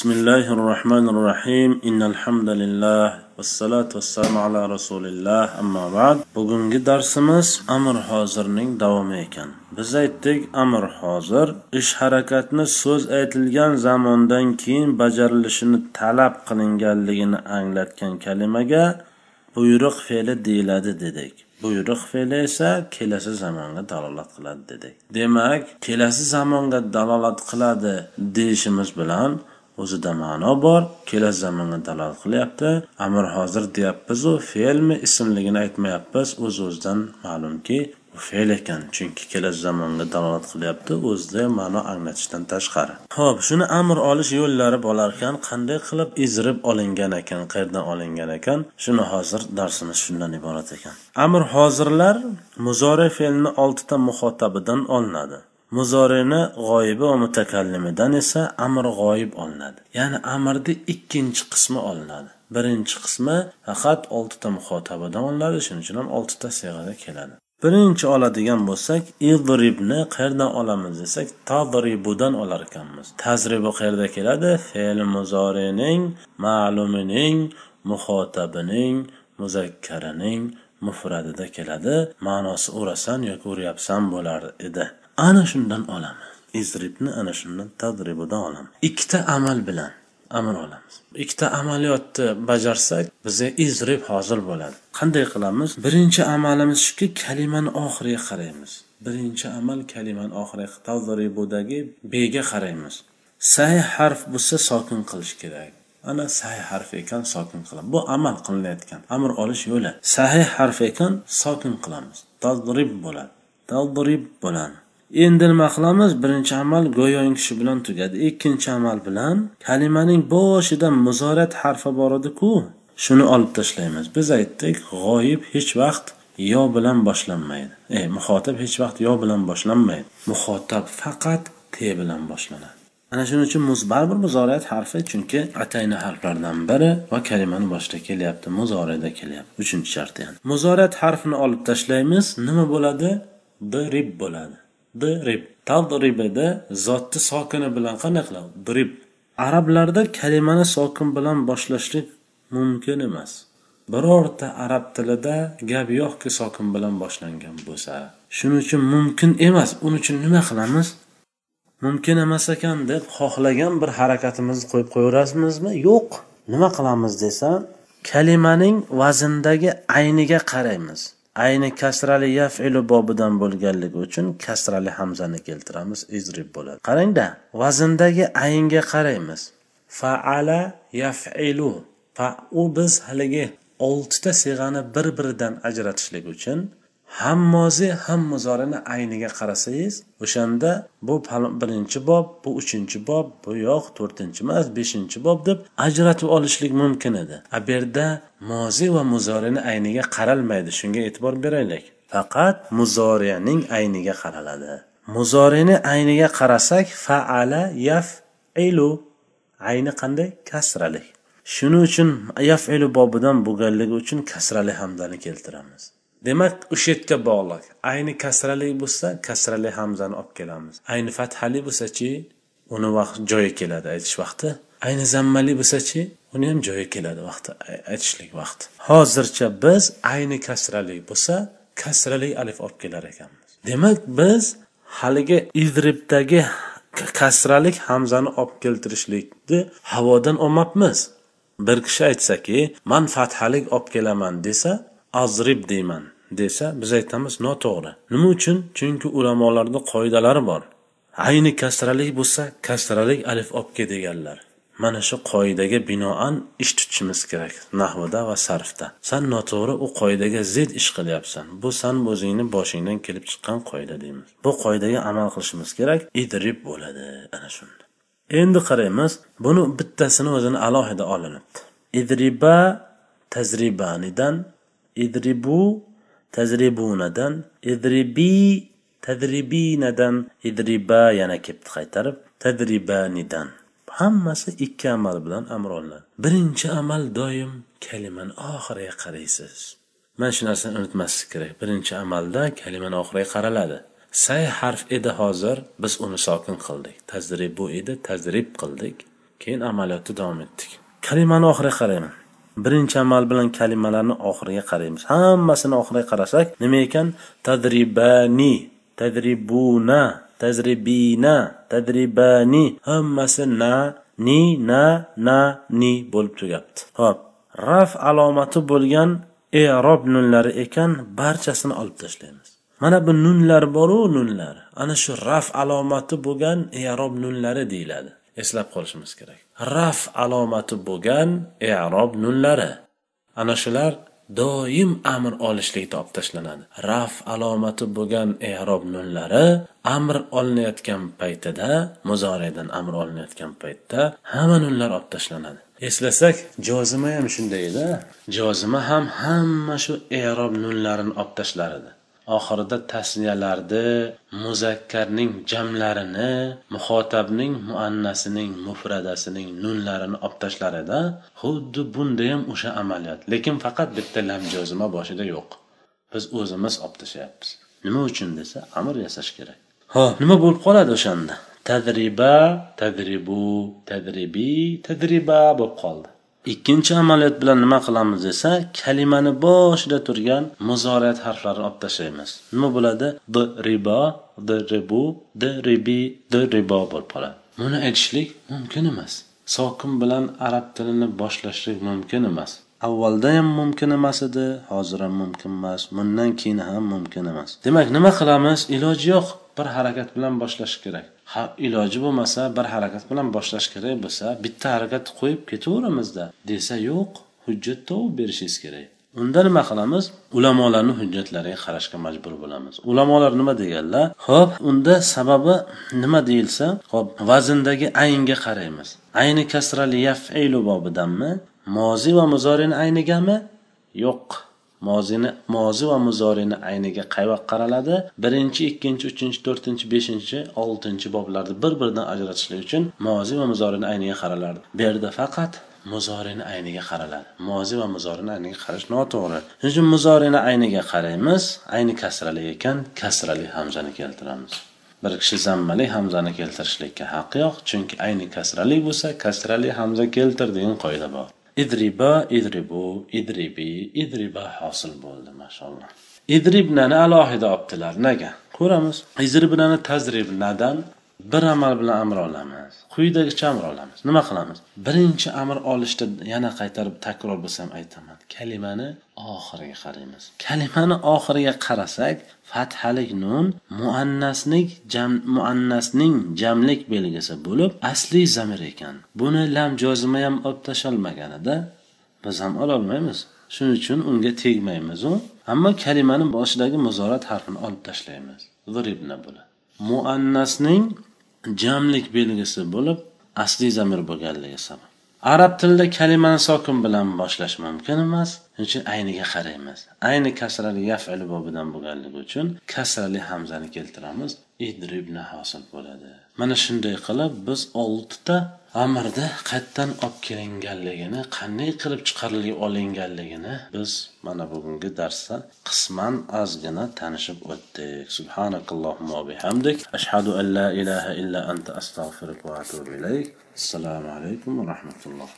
بسم الله الرحمن الرحيم إن الحمد لله والصلاة والسلام على رسول الله أما بعد bugungi darsimiz amr hozirning davomi ekan biz aytdik amr hozir ish harakatni so'z aytilgan zamondan keyin bajarilishini talab qilinganligini anglatgan kalimaga buyruq fe'li deyiladi dedik buyruq fe'li esa kelasi zamonga dalolat qiladi dedik demak kelasi zamonga dalolat qiladi deyishimiz bilan o'zida ma'no bor kelasi zamonga dalolat qilyapti. Amr hozir deyapmizu fe'lmi ismligini aytmayapmiz o'z o'zidan ma'lumki u fe'l ekan. Chunki kelasi zamonga dalolat qilyapti o'zida ma'no anglatishdan tashqari. Ho'p shuni amr olish yo'llari bo'lar ekan qanday qilib ezirib olingan ekan qayerdan olingan ekan? Shuni hozir darsimiz shundan iborat ekan. Amr hozirlar muzore fe'lni oltita muhotabidan olinadi. Muzorini g'oyibi va mutakallimidan esa amr g'oyib olinadi. Ya'ni amrni ikkinchi qismi olinadi. Birinchi qismi faqat oltita muhotabadan olinadi shuning uchun ham oltita siyg'ada keladi. Birinchi oladigan bo'lsak idribni qayerdan olamiz desak tadribudan olar ekanmiz. Tazribu qayerda keladi? Fe'l muzorining ma'lumining muhotabining muzakkarining mufradida keladi ma'nosi urasan yoki uryapsan bo'lar edi. Ana shundan olaman. Izribni ana shundan tadribidan olaman. Ikkita amal bilan amal olamiz. Ikkita amaliyotni bajarsak bizga izrib hozir bo'ladi. Qanday qilamiz? Birinchi amalimiz shuki kalimani oxiriga qaraymiz. Birinchi amal kalimani oxiriga tadribudagi bega qaraymiz. Say harf bo'lsa sokin qilish kerak. Ana sahih harf ekan sokin qilamiz. Bu amal qilinayotgan amr olish yo'li. Sahih harf ekan sokin qilamiz. Tadrib bo'ladi. Tadrib bo'ladi. Endi nima qilamiz. Birinchi amal go'yoki shu bilan tugadi. Ikkinchi amal bilan kalimaning boshida muzorat harfi bor ediku shuni olib tashlaymiz. Biz aytdik g'oyib hech vaqt yo bilan boshlanmaydi. E muxotab hech vaqt yo bilan boshlanmaydi. Muxotab faqat te bilan boshlanadi. Ana shuning uchun muz baribir muzorat harfi chunki atayna harflardan biri va kalimani boshida kelyapti. Muzorada kelyapti. Uchinchi shart ya'ni. Muzorat harfini olib tashlaymiz. Nima bo'ladi? Drib bo'ladi. Drib tadribida zotni sokini bilan qanday qiladi? Drib arablarda kalimani sokin bilan boshlashlik mumkin emas. Birorta arab tilida gap yo'qki sokin bilan boshlangan bo'lsa. Shuning uchun mumkin emas. Uning uchun nima qilamiz? Mumkin emas ekan deb xohlagan bir harakatimizni qo'yib qo'yaverasizmi? Yo'q. Nima qilamiz desa kalimaning vazndagi ayniga qaraymiz. Ayni kasrali yafilu bobidan bo'lganligi uchun kasrali hamzani keltiramiz. Izrib bo'ladi. Qarangda vazndagi aynga qaraymiz. Faala yafilu. Fa u biz haligi oltita siyg'ani bir biridan ajratishlik uchun hammozi ham muzorini ayniga qarasangiz o'shanda bu birinchi bob bu uchinchi bob bu yoq to'rtinchi emas beshinchi bob deb ajratib olishlik mumkin edi. A bu yerda mozi va muzorini ayniga qaralmaydi shunga e'tibor beraylik. Faqat muzoriyaning ayniga qaraladi. Muzorini ayniga qarasak faala yafilu ayni qanday? Kasrali shuning uchun yafilu bobidan bo'lganligi uchun kasrali hamdani keltiramiz. Demak o'sha yerga bog'liq. Ayni kasrali bo'lsa kasrali hamzani olib kelamiz. Ayni fathali bo'lsachi uni vaqt joyi keladi aytish vaqti. Ayni zammali bo'lsachi uni ham joyi keladi vaqti aytishlik vaqti. Hozircha biz ayni kasrali bo'lsa kasrali alif olib kelar ekanmiz. Demak biz haligi idribdagi kasralik hamzani olib keltirishlikni havodan olmabmiz. Bir kishi aytsaki man fathalik olib kelaman desa azrib deyman desa biz aytamiz noto'g'ri. Nima uchun? Chunki ulamolarda qoidalari bor. Ayni kasralik bo'lsa kasralik alif olib deganlar. Mana shu qoidaga binoan ish tutishimiz kerak nahvida va sarfda. San noto'g'ri u qoidaga zid ish qilyapsan. Bu san o'zingni boshingdan kelib chiqqan qoida deymiz. Bu qoidaga amal qilishimiz kerak idrib bo'ladi ana shunda. Endi qaraymiz buni bittasini o'zini alohida olinibdi. Idriba tazribanidan idribu tajribunadan idribi tadribinadan idriba yana kelibdi qaytarib tadribanidan hammasi ikki amal bilan amr olinadi. Birinchi amal doim kalimani oxiriga qaraysiz. Mana shu narsani unutmaslik kerak. Birinchi amalda kalimani oxiriga qaraladi. Say harf edi hozir biz uni sokin qildik. Tazribu edi tazrib qildik. Keyin amaliyotni davom etdik. Kalimani oxiriga qarayman. Birinchi amal bilan kalimalarni oxiriga qaraymiz. Hammasini oxiriga qarasak nima ekan? Tadribani tadribuna tadribina tadribani. Hammasi na ni na na ni bo'lib tugabdi. Ho'p raf alomati bo'lgan erob nunlari ekan barchasini olib tashlaymiz. Mana bu nunlar boru nunlar. Ana shu raf alomati bo'lgan erob nunlari deyiladi. Eslab qolishimiz kerak. Raf alomati bo'lgan erob nunlari. Ana shular doim amr olishlikda olib tashlanadi. Raf alomati bo'lgan erob nunlari amr olinayotgan paytida muzoriydan amr olinayotgan paytda hamma nunlar olib tashlanadi. Eslasak jozima ham shunday edi jozima ham hamma shu erob nunlarini olib tashlar edi. Oxirida tasniyalarni muzakkarning jamlarini muxotabning muannasining mufradasining nunlarini olib tashlar edi xuddi bunda ham o'sha amaliyot. Lekin faqat bitta lam jozima boshida yo'q. Biz o'zimiz olib tashlayapmiz nima uchun desa amr yasash kerak. Ho'p nima bo'lib qoladi o'shanda? Tadriba tadribu tadribi tadriba bo'lib qoldi. Ikkinchi amaliyot bilan nima qilamiz desa kalimani boshida turgan muzorat harflarini olib tashlaymiz. Nima bo'ladi? D ribo d ribu d ribi d ribo bo'lib qoladi. Buni aytishlik mumkin emas. Sokin bilan arab tilini boshlashlik mumkin emas. Avvalda ham mumkin emas edi hozir ham mumkin emas bundan keyin ham mumkin emas. Demak nima qilamiz? Iloji yo'q. Bir harakat bilan boshlash kerak. Ha iloji bo'lmasa bir harakat bilan boshlash kerak bo'lsa bitta harakat qo'yib ketaveramizda desa yo'q hujjat topib berishingiz kerak. Unda nima qilamiz? Ulamolarni hujjatlariga qarashga majbur bo'lamiz. Ulamolar nima deganlar? Ho'p unda sababi nima deyilsa ho'p vazndagi aynga qaraymiz. Ayni kasrali yaf'ilu bobidanmi? Mozi va muzorini aynigami yo'q. Mozini mozi va muzorini ayniga qay vaqt qaraladi? Birinchi ikkinchi uchinchi to'rtinchi beshinchi oltinchi boblarda bir biridan ajratishlik uchun mozi va muzorini ayniga qaralardi. Bu yerda faqat muzorini ayniga qaraladi. Mozi va muzorini ayniga qarash noto'g'ri. Shuning uchun muzorini ayniga qaraymiz. Ayni kasrali ekan kasrali hamzani keltiramiz. Bir kishi zammali hamzani keltirishlikka haqqi yo'q chunki ayni kasrali bo'lsa kasrali hamza keltir degan qoida bor. Idriba idribu idribi idriba hosil bo'ldi mashalloh idribnani alohida olibdilar nega? Ko'ramiz. Idribnani tazribnadan bir amal bilan amr olamiz quyidagicha amr olamiz. Nima qilamiz? Birinchi amr olishda yana qaytarib takror bo'lsam aytaman. Kalimani oxiriga qaraymiz. Kalimani oxiriga qarasak fathalik nun muannaslik jam muannasning jamlik belgisi bo'lib asli zamir ekan. Buni lam jozima ham olib tashlolmaganida biz ham ololmaymiz. Shuning uchun unga tegmaymiz u. Ammo kalimani boshidagi muzorat harfini olib tashlaymiz. Ziribna bo'ladi. Muannasning jamlik belgisi bo'lib asli zamir bo'lganligi sabab. Arab tilida kalimani sokin bilan boshlash mumkin emas. Shuning uchun ayniga qaraymiz. Ayni kasrali yaf bobidan bo'lganligi uchun kasrali hamzani keltiramiz. Idribna hosil bo'ladi. Mana shunday qilib biz oltita amirni qayerdan olib kelinganligini qanday qilib chiqarilib olinganligini biz mana bugungi darsda qisman ozgina tanishib o'tdik. Subhanakallohumma bihamdik. Ashhadu an la ilaha illa anta astag'firuka va atubu ilayk. Assalomu alaykum va rahmatulloh.